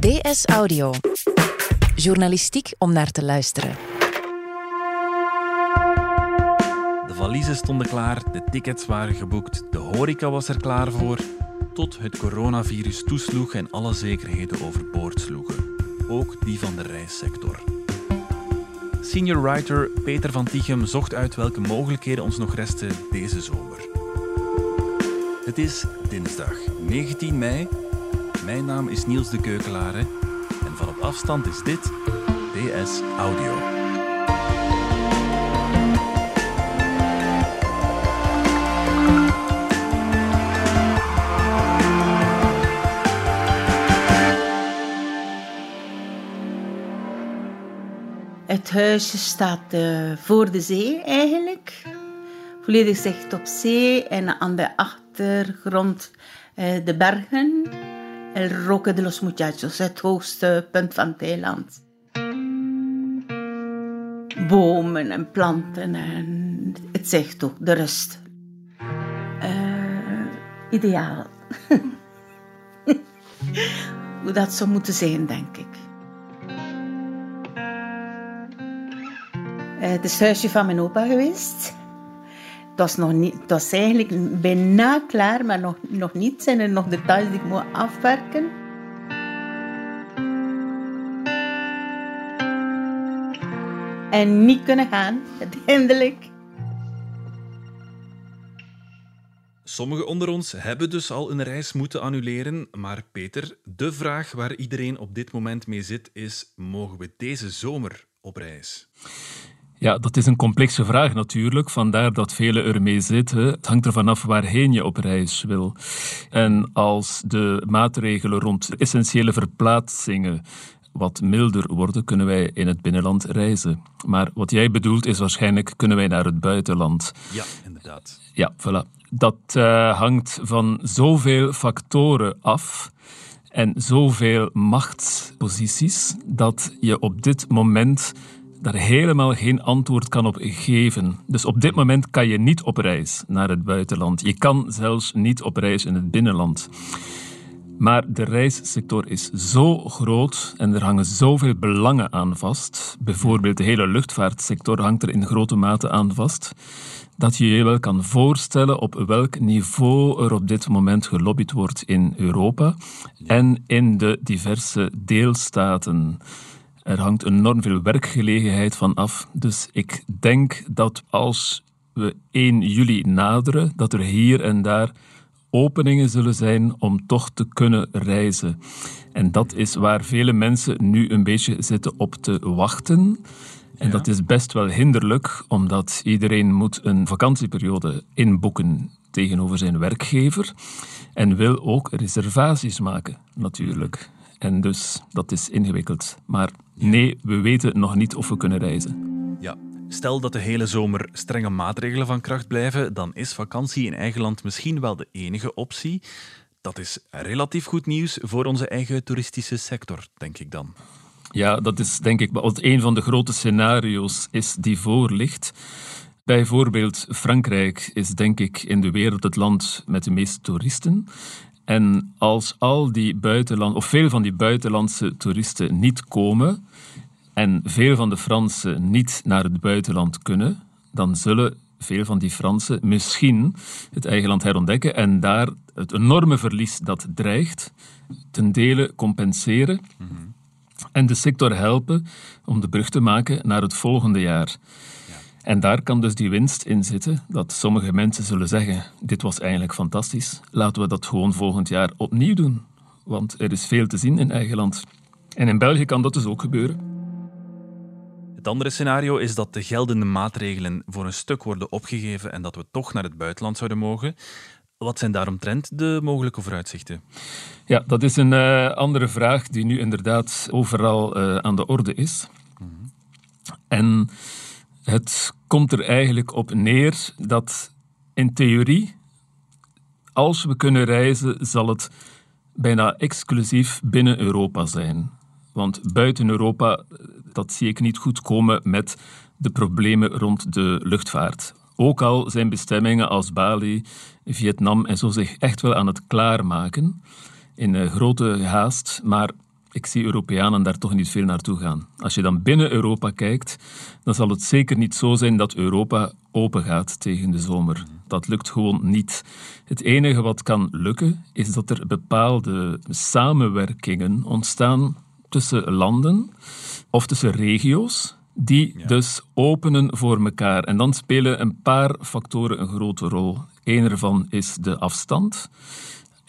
DS Audio. Journalistiek om naar te luisteren. De valiezen stonden klaar, de tickets waren geboekt, de horeca was er klaar voor, tot het coronavirus toesloeg en alle zekerheden overboord sloegen. Ook die van de reissector. Senior writer Peter van Tichem zocht uit welke mogelijkheden ons nog resten deze zomer. Het is dinsdag 19 mei. Mijn naam is Niels de Keukelare en van op afstand is dit DS Audio. Het huisje staat uh, voor de zee eigenlijk. Volledig zicht op zee en aan de achtergrond uh, de bergen. El Roque de los Muchachos, het hoogste punt van het eiland. Bomen en planten en het zicht ook, de rust. Uh, ideaal. Hoe dat zou moeten zijn, denk ik. Uh, het is het huisje van mijn opa geweest. Het was, nog niet, was eigenlijk bijna klaar, maar nog, nog niet. Zijn er nog details die ik moet afwerken. En niet kunnen gaan, uiteindelijk. Sommigen onder ons hebben dus al een reis moeten annuleren. Maar Peter, de vraag waar iedereen op dit moment mee zit is: mogen we deze zomer op reis? Ja, dat is een complexe vraag natuurlijk, vandaar dat velen ermee zitten. Het hangt ervan af waarheen je op reis wil. En als de maatregelen rond essentiële verplaatsingen wat milder worden, kunnen wij in het binnenland reizen. Maar wat jij bedoelt is waarschijnlijk kunnen wij naar het buitenland. Ja, inderdaad. Ja, voilà. Dat uh, hangt van zoveel factoren af en zoveel machtsposities dat je op dit moment daar helemaal geen antwoord kan op geven. Dus op dit moment kan je niet op reis naar het buitenland. Je kan zelfs niet op reis in het binnenland. Maar de reissector is zo groot en er hangen zoveel belangen aan vast. Bijvoorbeeld de hele luchtvaartsector hangt er in grote mate aan vast. Dat je je wel kan voorstellen op welk niveau er op dit moment gelobbyd wordt in Europa en in de diverse deelstaten. Er hangt enorm veel werkgelegenheid van af. Dus ik denk dat als we 1 juli naderen, dat er hier en daar openingen zullen zijn om toch te kunnen reizen. En dat is waar vele mensen nu een beetje zitten op te wachten. En ja. dat is best wel hinderlijk, omdat iedereen moet een vakantieperiode inboeken tegenover zijn werkgever en wil ook reservaties maken, natuurlijk. En dus dat is ingewikkeld. Maar nee, we weten nog niet of we kunnen reizen. Ja, stel dat de hele zomer strenge maatregelen van kracht blijven, dan is vakantie in eigen land misschien wel de enige optie. Dat is relatief goed nieuws voor onze eigen toeristische sector, denk ik dan. Ja, dat is denk ik wat een van de grote scenario's is die voor ligt. Bijvoorbeeld Frankrijk is denk ik in de wereld het land met de meeste toeristen. En als al die buitenland, of veel van die buitenlandse toeristen niet komen en veel van de Fransen niet naar het buitenland kunnen, dan zullen veel van die Fransen misschien het eigen land herontdekken en daar het enorme verlies dat dreigt ten dele compenseren mm-hmm. en de sector helpen om de brug te maken naar het volgende jaar. En daar kan dus die winst in zitten, dat sommige mensen zullen zeggen: Dit was eigenlijk fantastisch, laten we dat gewoon volgend jaar opnieuw doen. Want er is veel te zien in eigen land. En in België kan dat dus ook gebeuren. Het andere scenario is dat de geldende maatregelen voor een stuk worden opgegeven en dat we toch naar het buitenland zouden mogen. Wat zijn daaromtrent de mogelijke vooruitzichten? Ja, dat is een uh, andere vraag die nu inderdaad overal uh, aan de orde is. Mm-hmm. En het komt er eigenlijk op neer dat in theorie, als we kunnen reizen, zal het bijna exclusief binnen Europa zijn. Want buiten Europa, dat zie ik niet goed komen met de problemen rond de luchtvaart. Ook al zijn bestemmingen als Bali, Vietnam en zo zich echt wel aan het klaarmaken in grote haast, maar ik zie Europeanen daar toch niet veel naartoe gaan. Als je dan binnen Europa kijkt, dan zal het zeker niet zo zijn dat Europa open gaat tegen de zomer. Dat lukt gewoon niet. Het enige wat kan lukken, is dat er bepaalde samenwerkingen ontstaan tussen landen of tussen regio's, die dus openen voor elkaar. En dan spelen een paar factoren een grote rol. Eén ervan is de afstand.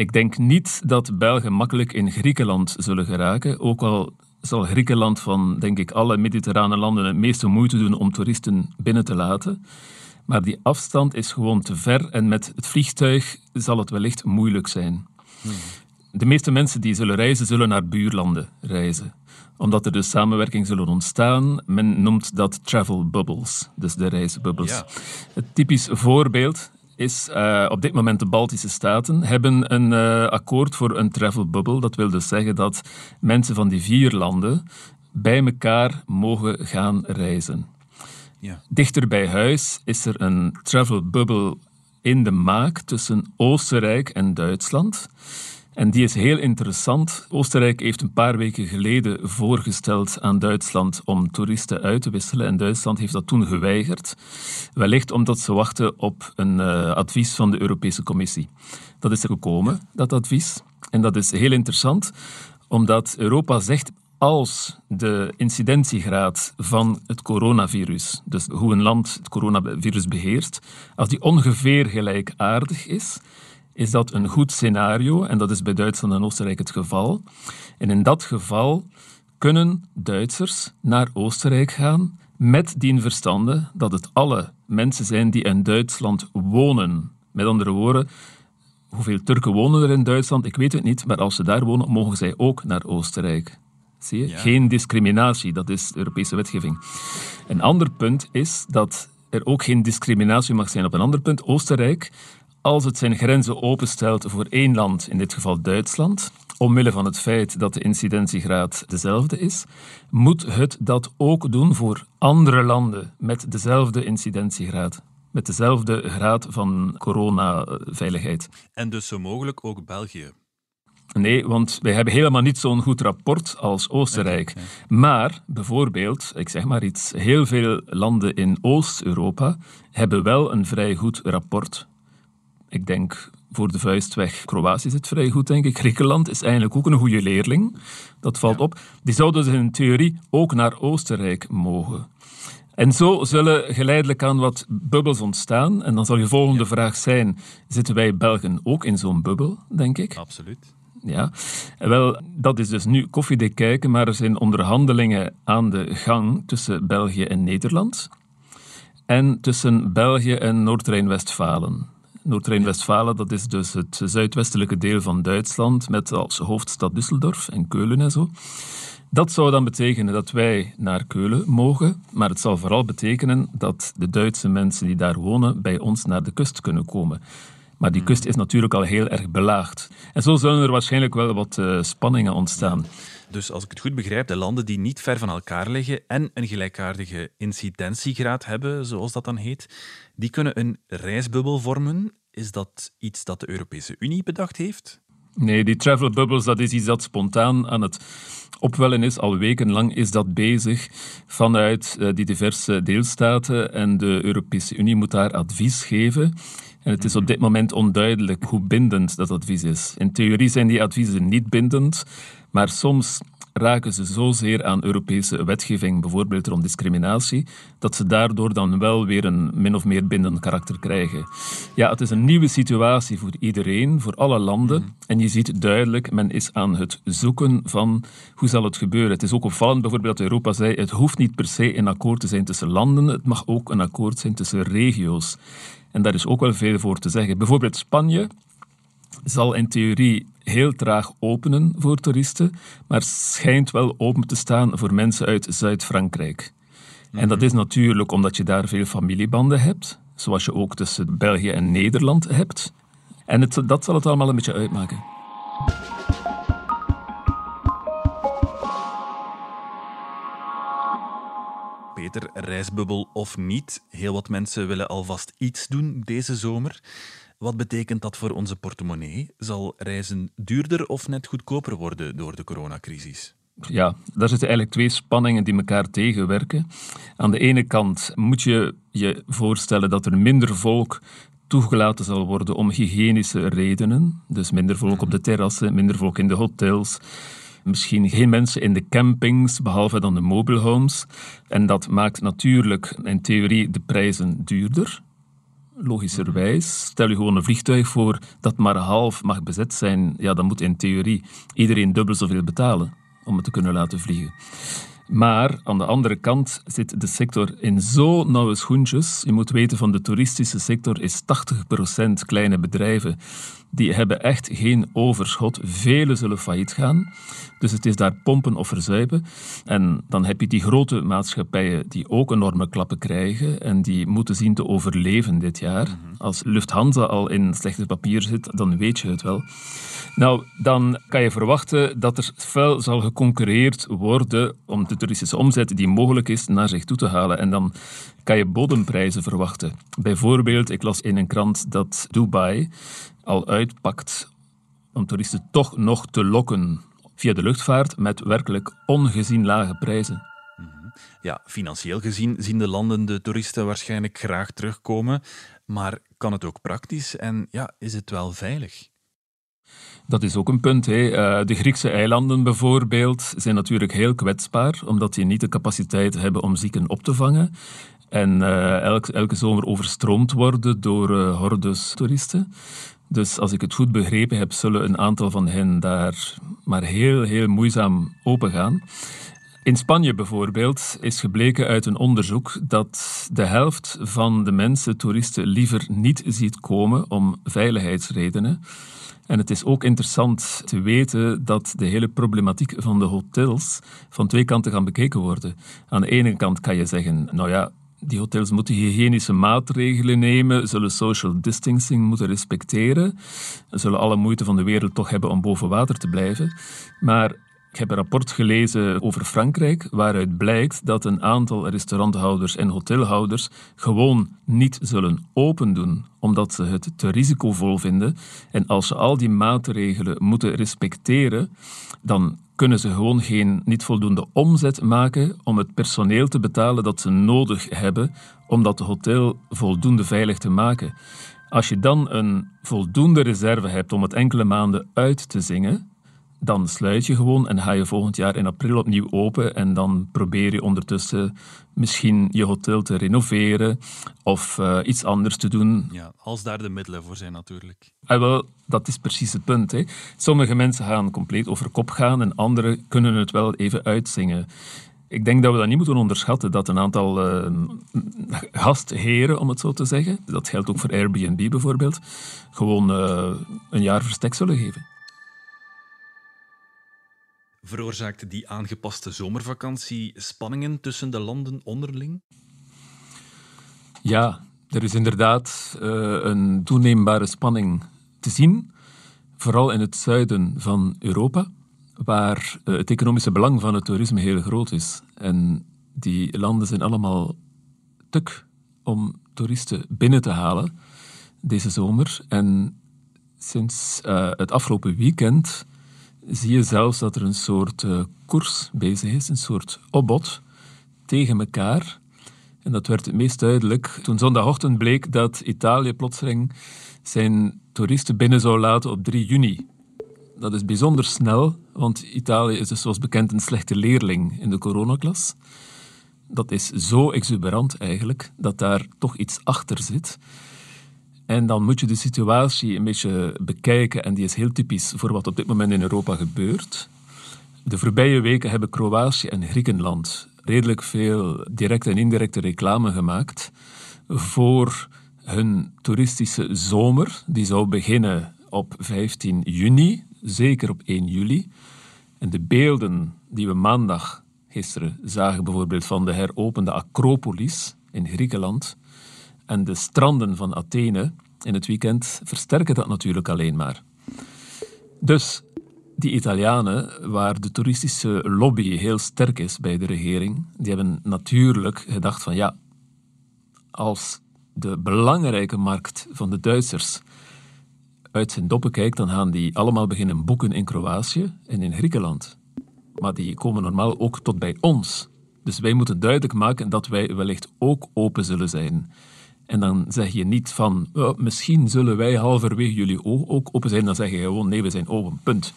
Ik denk niet dat Belgen makkelijk in Griekenland zullen geraken, ook al zal Griekenland van, denk ik, alle mediterrane landen het meeste moeite doen om toeristen binnen te laten. Maar die afstand is gewoon te ver en met het vliegtuig zal het wellicht moeilijk zijn. De meeste mensen die zullen reizen, zullen naar buurlanden reizen omdat er dus samenwerking zullen ontstaan. Men noemt dat travel bubbles, dus de reisbubbels. Ja. Het typisch voorbeeld is uh, op dit moment de Baltische Staten hebben een uh, akkoord voor een travel bubble. Dat wil dus zeggen dat mensen van die vier landen bij elkaar mogen gaan reizen. Ja. Dichter bij huis is er een travel bubble in de maak tussen Oostenrijk en Duitsland. En die is heel interessant. Oostenrijk heeft een paar weken geleden voorgesteld aan Duitsland om toeristen uit te wisselen. En Duitsland heeft dat toen geweigerd. Wellicht omdat ze wachten op een uh, advies van de Europese Commissie. Dat is er gekomen, dat advies. En dat is heel interessant, omdat Europa zegt als de incidentiegraad van het coronavirus, dus hoe een land het coronavirus beheerst, als die ongeveer gelijkaardig is, is dat een goed scenario en dat is bij Duitsland en Oostenrijk het geval. En in dat geval kunnen Duitsers naar Oostenrijk gaan met die verstande dat het alle mensen zijn die in Duitsland wonen. Met andere woorden, hoeveel Turken wonen er in Duitsland? Ik weet het niet, maar als ze daar wonen, mogen zij ook naar Oostenrijk. Zie je? Ja. Geen discriminatie, dat is de Europese wetgeving. Een ander punt is dat er ook geen discriminatie mag zijn op een ander punt. Oostenrijk als het zijn grenzen openstelt voor één land, in dit geval Duitsland, omwille van het feit dat de incidentiegraad dezelfde is, moet het dat ook doen voor andere landen met dezelfde incidentiegraad. Met dezelfde graad van coronaveiligheid. En dus zo mogelijk ook België. Nee, want wij hebben helemaal niet zo'n goed rapport als Oostenrijk. Maar bijvoorbeeld, ik zeg maar iets, heel veel landen in Oost-Europa hebben wel een vrij goed rapport. Ik denk voor de vuist weg. Kroatië zit vrij goed, denk ik. Griekenland is eigenlijk ook een goede leerling. Dat valt op. Die zouden dus in theorie ook naar Oostenrijk mogen. En zo zullen geleidelijk aan wat bubbels ontstaan. En dan zal je volgende vraag zijn: zitten wij Belgen ook in zo'n bubbel, denk ik? Absoluut. Ja, wel, dat is dus nu koffiedik kijken, maar er zijn onderhandelingen aan de gang tussen België en Nederland. En tussen België en Noord-Rijn-Westfalen. Noord-Rijn-Westfalen, dat is dus het zuidwestelijke deel van Duitsland, met als hoofdstad Düsseldorf en Keulen en zo. Dat zou dan betekenen dat wij naar Keulen mogen, maar het zal vooral betekenen dat de Duitse mensen die daar wonen bij ons naar de kust kunnen komen. Maar die kust is natuurlijk al heel erg belaagd. En zo zullen er waarschijnlijk wel wat uh, spanningen ontstaan. Dus als ik het goed begrijp, de landen die niet ver van elkaar liggen en een gelijkaardige incidentiegraad hebben, zoals dat dan heet, die kunnen een reisbubbel vormen. Is dat iets dat de Europese Unie bedacht heeft? Nee, die travel bubbles, dat is iets dat spontaan aan het opwellen is. Al wekenlang is dat bezig vanuit uh, die diverse deelstaten en de Europese Unie moet daar advies geven. En het is op dit moment onduidelijk hoe bindend dat advies is. In theorie zijn die adviezen niet bindend, maar soms raken ze zozeer aan Europese wetgeving, bijvoorbeeld rond discriminatie, dat ze daardoor dan wel weer een min of meer bindend karakter krijgen. Ja, het is een nieuwe situatie voor iedereen, voor alle landen. En je ziet duidelijk, men is aan het zoeken van hoe zal het gebeuren. Het is ook opvallend bijvoorbeeld dat Europa zei, het hoeft niet per se een akkoord te zijn tussen landen, het mag ook een akkoord zijn tussen regio's. En daar is ook wel veel voor te zeggen. Bijvoorbeeld Spanje zal in theorie heel traag openen voor toeristen, maar schijnt wel open te staan voor mensen uit Zuid-Frankrijk. En dat is natuurlijk omdat je daar veel familiebanden hebt, zoals je ook tussen België en Nederland hebt. En het, dat zal het allemaal een beetje uitmaken. Peter, reisbubbel of niet, heel wat mensen willen alvast iets doen deze zomer. Wat betekent dat voor onze portemonnee? Zal reizen duurder of net goedkoper worden door de coronacrisis? ja, daar zitten eigenlijk twee spanningen die elkaar tegenwerken. Aan de ene kant moet je je voorstellen dat er minder volk toegelaten zal worden om hygiënische redenen. Dus minder volk op de terrassen, minder volk in de hotels. Misschien geen mensen in de campings, behalve dan de mobile homes. En dat maakt natuurlijk in theorie de prijzen duurder. Logischerwijs. Stel je gewoon een vliegtuig voor dat maar half mag bezet zijn. Ja, dan moet in theorie iedereen dubbel zoveel betalen om het te kunnen laten vliegen. Maar aan de andere kant zit de sector in zo nauwe schoentjes. Je moet weten, van de toeristische sector is 80% kleine bedrijven. Die hebben echt geen overschot. Vele zullen failliet gaan. Dus het is daar pompen of verzuipen. En dan heb je die grote maatschappijen die ook enorme klappen krijgen en die moeten zien te overleven dit jaar. Als Lufthansa al in slechte papier zit, dan weet je het wel. Nou, dan kan je verwachten dat er fel zal geconcurreerd worden om de toeristische omzet die mogelijk is naar zich toe te halen. En dan kan je bodemprijzen verwachten. Bijvoorbeeld, ik las in een krant dat Dubai al uitpakt om toeristen toch nog te lokken via de luchtvaart met werkelijk ongezien lage prijzen. Ja, financieel gezien zien de landen de toeristen waarschijnlijk graag terugkomen, maar kan het ook praktisch en ja, is het wel veilig? Dat is ook een punt. Hè. Eh, de Griekse eilanden bijvoorbeeld zijn natuurlijk heel kwetsbaar, omdat die niet de capaciteit hebben om zieken op te vangen. En uh, elke, elke zomer overstroomd worden door uh, hordes toeristen. Dus als ik het goed begrepen heb, zullen een aantal van hen daar maar heel, heel moeizaam open gaan. In Spanje bijvoorbeeld is gebleken uit een onderzoek dat de helft van de mensen toeristen liever niet ziet komen om veiligheidsredenen. En het is ook interessant te weten dat de hele problematiek van de hotels van twee kanten gaan bekeken worden. Aan de ene kant kan je zeggen, nou ja, die hotels moeten hygiënische maatregelen nemen, zullen social distancing moeten respecteren, zullen alle moeite van de wereld toch hebben om boven water te blijven. Maar ik heb een rapport gelezen over Frankrijk, waaruit blijkt dat een aantal restauranthouders en hotelhouders gewoon niet zullen open doen, omdat ze het te risicovol vinden. En als ze al die maatregelen moeten respecteren, dan kunnen ze gewoon geen niet voldoende omzet maken om het personeel te betalen dat ze nodig hebben om dat hotel voldoende veilig te maken. Als je dan een voldoende reserve hebt om het enkele maanden uit te zingen, dan sluit je gewoon en ga je volgend jaar in april opnieuw open. En dan probeer je ondertussen misschien je hotel te renoveren of uh, iets anders te doen. Ja, als daar de middelen voor zijn natuurlijk. Ah, wel, dat is precies het punt. Hè. Sommige mensen gaan compleet over kop gaan en anderen kunnen het wel even uitzingen. Ik denk dat we dat niet moeten onderschatten, dat een aantal uh, gastheren, om het zo te zeggen, dat geldt ook voor Airbnb bijvoorbeeld, gewoon uh, een jaar verstek zullen geven. Veroorzaakte die aangepaste zomervakantie spanningen tussen de landen onderling? Ja, er is inderdaad uh, een toeneembare spanning te zien, vooral in het zuiden van Europa, waar uh, het economische belang van het toerisme heel groot is. En die landen zijn allemaal tuk om toeristen binnen te halen deze zomer. En sinds uh, het afgelopen weekend zie je zelfs dat er een soort uh, koers bezig is, een soort opbod tegen elkaar. En dat werd het meest duidelijk toen zondagochtend bleek dat Italië plotseling zijn toeristen binnen zou laten op 3 juni. Dat is bijzonder snel, want Italië is dus zoals bekend een slechte leerling in de coronaklas. Dat is zo exuberant eigenlijk, dat daar toch iets achter zit. En dan moet je de situatie een beetje bekijken, en die is heel typisch voor wat op dit moment in Europa gebeurt. De voorbije weken hebben Kroatië en Griekenland redelijk veel directe en indirecte reclame gemaakt voor hun toeristische zomer. Die zou beginnen op 15 juni, zeker op 1 juli. En de beelden die we maandag gisteren zagen, bijvoorbeeld van de heropende Acropolis in Griekenland, en de stranden van Athene in het weekend versterken dat natuurlijk alleen maar. Dus die Italianen, waar de toeristische lobby heel sterk is bij de regering, die hebben natuurlijk gedacht van ja, als de belangrijke markt van de Duitsers uit zijn doppen kijkt, dan gaan die allemaal beginnen boeken in Kroatië en in Griekenland. maar die komen normaal ook tot bij ons. Dus wij moeten duidelijk maken dat wij wellicht ook open zullen zijn. En dan zeg je niet van, oh, misschien zullen wij halverwege jullie ook open zijn. Dan zeg je gewoon, nee, we zijn open, punt.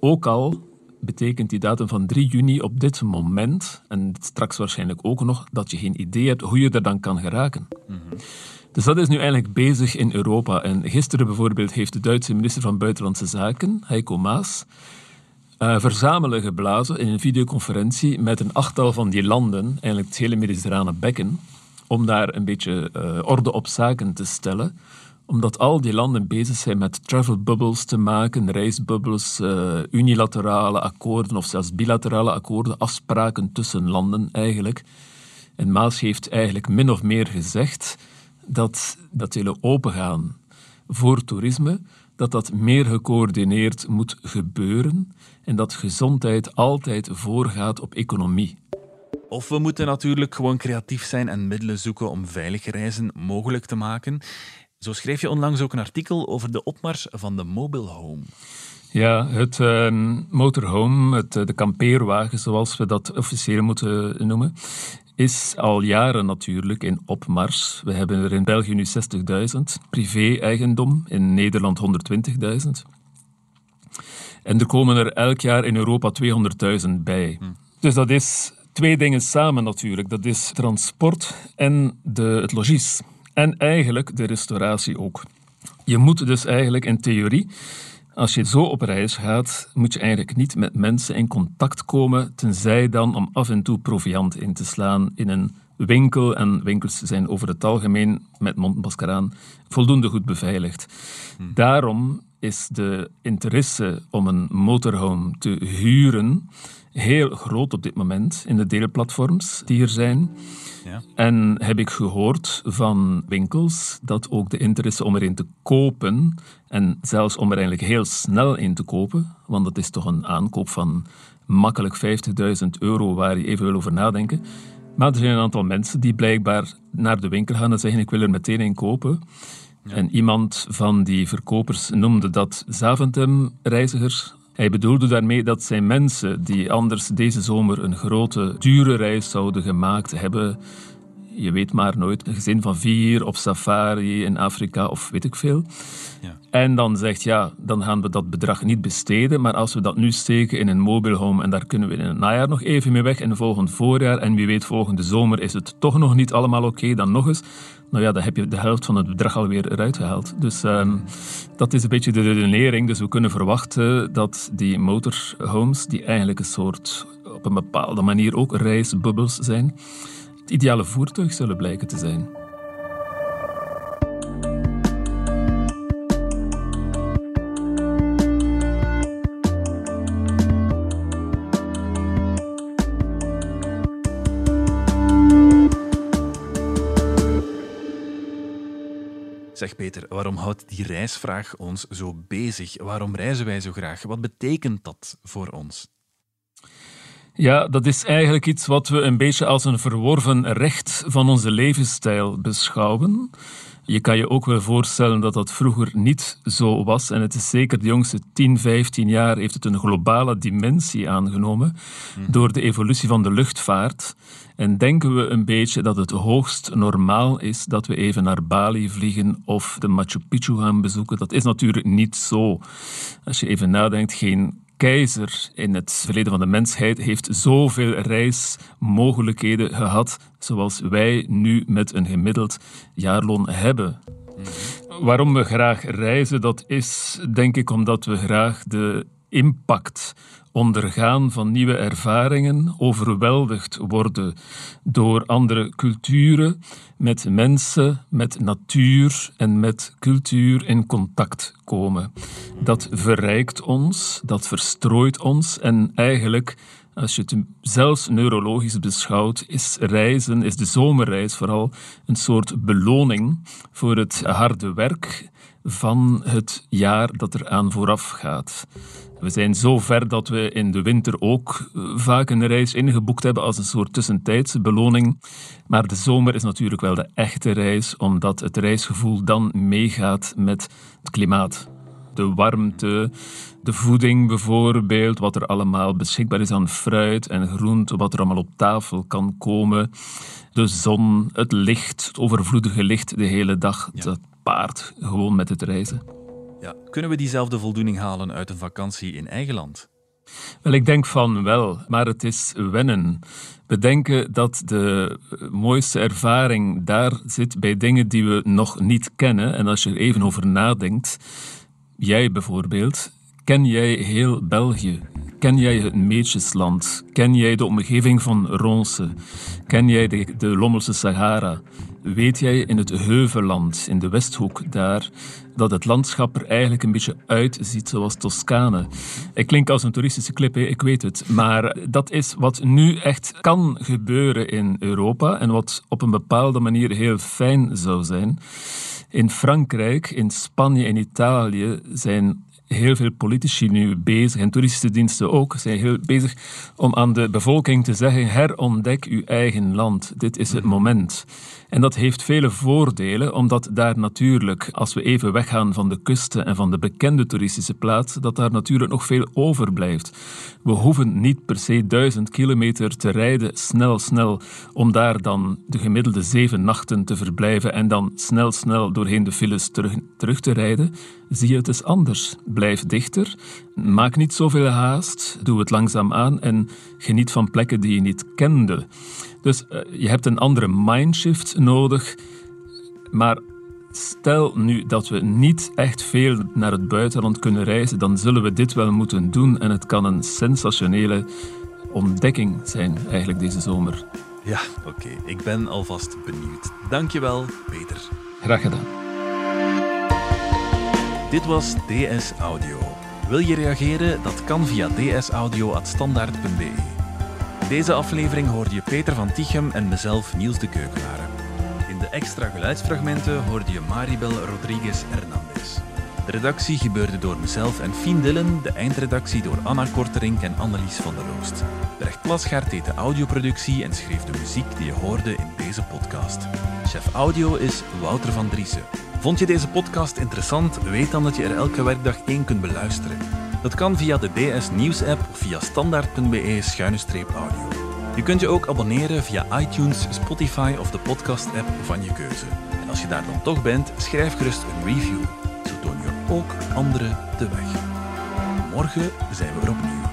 Ook al betekent die datum van 3 juni op dit moment, en straks waarschijnlijk ook nog, dat je geen idee hebt hoe je er dan kan geraken. Dus dat is nu eigenlijk bezig in Europa. En gisteren bijvoorbeeld heeft de Duitse minister van Buitenlandse Zaken, Heiko Maas, uh, verzamelen geblazen in een videoconferentie met een achttal van die landen, eigenlijk het hele Mediterrane bekken, om daar een beetje uh, orde op zaken te stellen omdat al die landen bezig zijn met travel bubbles te maken, reisbubbles, uh, unilaterale akkoorden of zelfs bilaterale akkoorden, afspraken tussen landen eigenlijk. En Maas heeft eigenlijk min of meer gezegd dat dat hele opengaan voor toerisme, dat dat meer gecoördineerd moet gebeuren en dat gezondheid altijd voorgaat op economie. Of we moeten natuurlijk gewoon creatief zijn en middelen zoeken om veilige reizen mogelijk te maken. Zo schreef je onlangs ook een artikel over de opmars van de mobile home. Ja, het uh, motorhome, het, de kampeerwagen, zoals we dat officieel moeten noemen, is al jaren natuurlijk in opmars. We hebben er in België nu 60.000, privé-eigendom, in Nederland 120.000. En er komen er elk jaar in Europa 200.000 bij. Hm. Dus dat is twee dingen samen natuurlijk. Dat is transport en de, het logies. En eigenlijk de restauratie ook. Je moet dus eigenlijk in theorie, als je zo op reis gaat, moet je eigenlijk niet met mensen in contact komen, tenzij dan om af en toe proviant in te slaan in een winkel. En winkels zijn over het algemeen met mondmasker aan voldoende goed beveiligd. Hmm. Daarom is de interesse om een motorhome te huren heel groot op dit moment in de deelplatforms die er zijn. Ja. En heb ik gehoord van winkels dat ook de interesse om erin te kopen, en zelfs om er eigenlijk heel snel in te kopen, want dat is toch een aankoop van makkelijk 50.000 euro waar je even wil over nadenken. Maar er zijn een aantal mensen die blijkbaar naar de winkel gaan en zeggen ik wil er meteen in kopen. En iemand van die verkopers noemde dat Zaventem-reizigers hij bedoelde daarmee dat zijn mensen die anders deze zomer een grote, dure reis zouden gemaakt hebben, je weet maar nooit, een gezin van vier op safari in Afrika of weet ik veel. Ja. En dan zegt ja, dan gaan we dat bedrag niet besteden, maar als we dat nu steken in een mobile home en daar kunnen we in het najaar nog even mee weg en volgend voorjaar en wie weet volgende zomer is het toch nog niet allemaal oké, dan nog eens, nou ja, dan heb je de helft van het bedrag alweer eruit gehaald. Dus um, dat is een beetje de redenering. Dus we kunnen verwachten dat die motorhomes, die eigenlijk een soort, op een bepaalde manier ook reisbubbels zijn, het ideale voertuig zullen blijken te zijn. Zeg Peter, waarom houdt die reisvraag ons zo bezig? Waarom reizen wij zo graag? Wat betekent dat voor ons? Ja, dat is eigenlijk iets wat we een beetje als een verworven recht van onze levensstijl beschouwen. Je kan je ook wel voorstellen dat dat vroeger niet zo was. En het is zeker de jongste 10, 15 jaar heeft het een globale dimensie aangenomen mhm. door de evolutie van de luchtvaart. En denken we een beetje dat het hoogst normaal is dat we even naar Bali vliegen of de Machu Picchu gaan bezoeken. Dat is natuurlijk niet zo. Als je even nadenkt, geen keizer in het verleden van de mensheid heeft zoveel reismogelijkheden gehad zoals wij nu met een gemiddeld jaarloon hebben. Waarom we graag reizen, dat is denk ik omdat we graag de impact ondergaan van nieuwe ervaringen, overweldigd worden door andere culturen, met mensen, met natuur en met cultuur in contact komen. Dat verrijkt ons, dat verstrooit ons en eigenlijk als je het zelfs neurologisch beschouwt, is reizen, is de zomerreis vooral een soort beloning voor het harde werk van het jaar dat er aan vooraf gaat. We zijn zo ver dat we in de winter ook eh, vaak een reis ingeboekt hebben als een soort tussentijdse beloning. Maar de zomer is natuurlijk wel de echte reis, omdat het reisgevoel dan meegaat met het klimaat. de warmte, de voeding bijvoorbeeld, wat er allemaal beschikbaar is aan fruit en groente, wat er allemaal op tafel kan komen. De zon, het licht, het overvloedige licht de hele dag, dat paard gewoon met het reizen. Ja. Kunnen we diezelfde voldoening halen uit een vakantie in eigen land? Wel, ik denk van wel, maar het is wennen. Bedenken dat de mooiste ervaring daar zit bij dingen die we nog niet kennen. En als je er even over nadenkt, jij bijvoorbeeld, ken jij heel België? Ken jij het Meetjesland? Ken jij de omgeving van Ronse? Ken jij de, de Lommelse Sahara? Weet jij in het Heuvelland, in de Westhoek daar, dat het landschap er eigenlijk een beetje uitziet zoals Toscane? Ik klink als een toeristische clip, ik weet het. Maar dat is wat nu echt kan gebeuren in Europa en wat op een bepaalde manier heel fijn zou zijn. In Frankrijk, in Spanje en Italië zijn heel veel politici nu bezig, en toeristische diensten ook, zijn heel bezig om aan de bevolking te zeggen: herontdek uw eigen land. Dit is het moment. En dat heeft vele voordelen, omdat daar natuurlijk, als we even weggaan van de kusten en van de bekende toeristische plaatsen, dat daar natuurlijk nog veel overblijft. We hoeven niet per se duizend kilometer te rijden, snel, snel, om daar dan de gemiddelde zeven nachten te verblijven en dan snel, snel doorheen de files terug, terug te rijden. Zie je het eens anders. Blijf dichter, maak niet zoveel haast, doe het langzaam aan en geniet van plekken die je niet kende. Dus uh, je hebt een andere mindshift nodig. Maar stel nu dat we niet echt veel naar het buitenland kunnen reizen, dan zullen we dit wel moeten doen. En het kan een sensationele ontdekking zijn, eigenlijk deze zomer. Ja, oké. Ik ben alvast benieuwd. Dankjewel, Peter. Graag gedaan. Dit was DS Audio. Wil je reageren? Dat kan via dsaudio.standaard.be. Deze aflevering hoorde je Peter van Tichem en mezelf Niels de Keukenaren. In de extra geluidsfragmenten hoorde je Maribel Rodriguez Hernandez. De redactie gebeurde door mezelf en Fien Dillen, de eindredactie door Anna Korterink en Annelies van der Roost. Brecht Plasgaard deed de audioproductie en schreef de muziek die je hoorde in deze podcast. Chef audio is Wouter van Driessen. Vond je deze podcast interessant? Weet dan dat je er elke werkdag één kunt beluisteren. Dat kan via de DS Nieuws app of via standaard.be-audio. Je kunt je ook abonneren via iTunes, Spotify of de podcast app van je keuze. En als je daar dan toch bent, schrijf gerust een review. Ook anderen de weg. Morgen zijn we er opnieuw.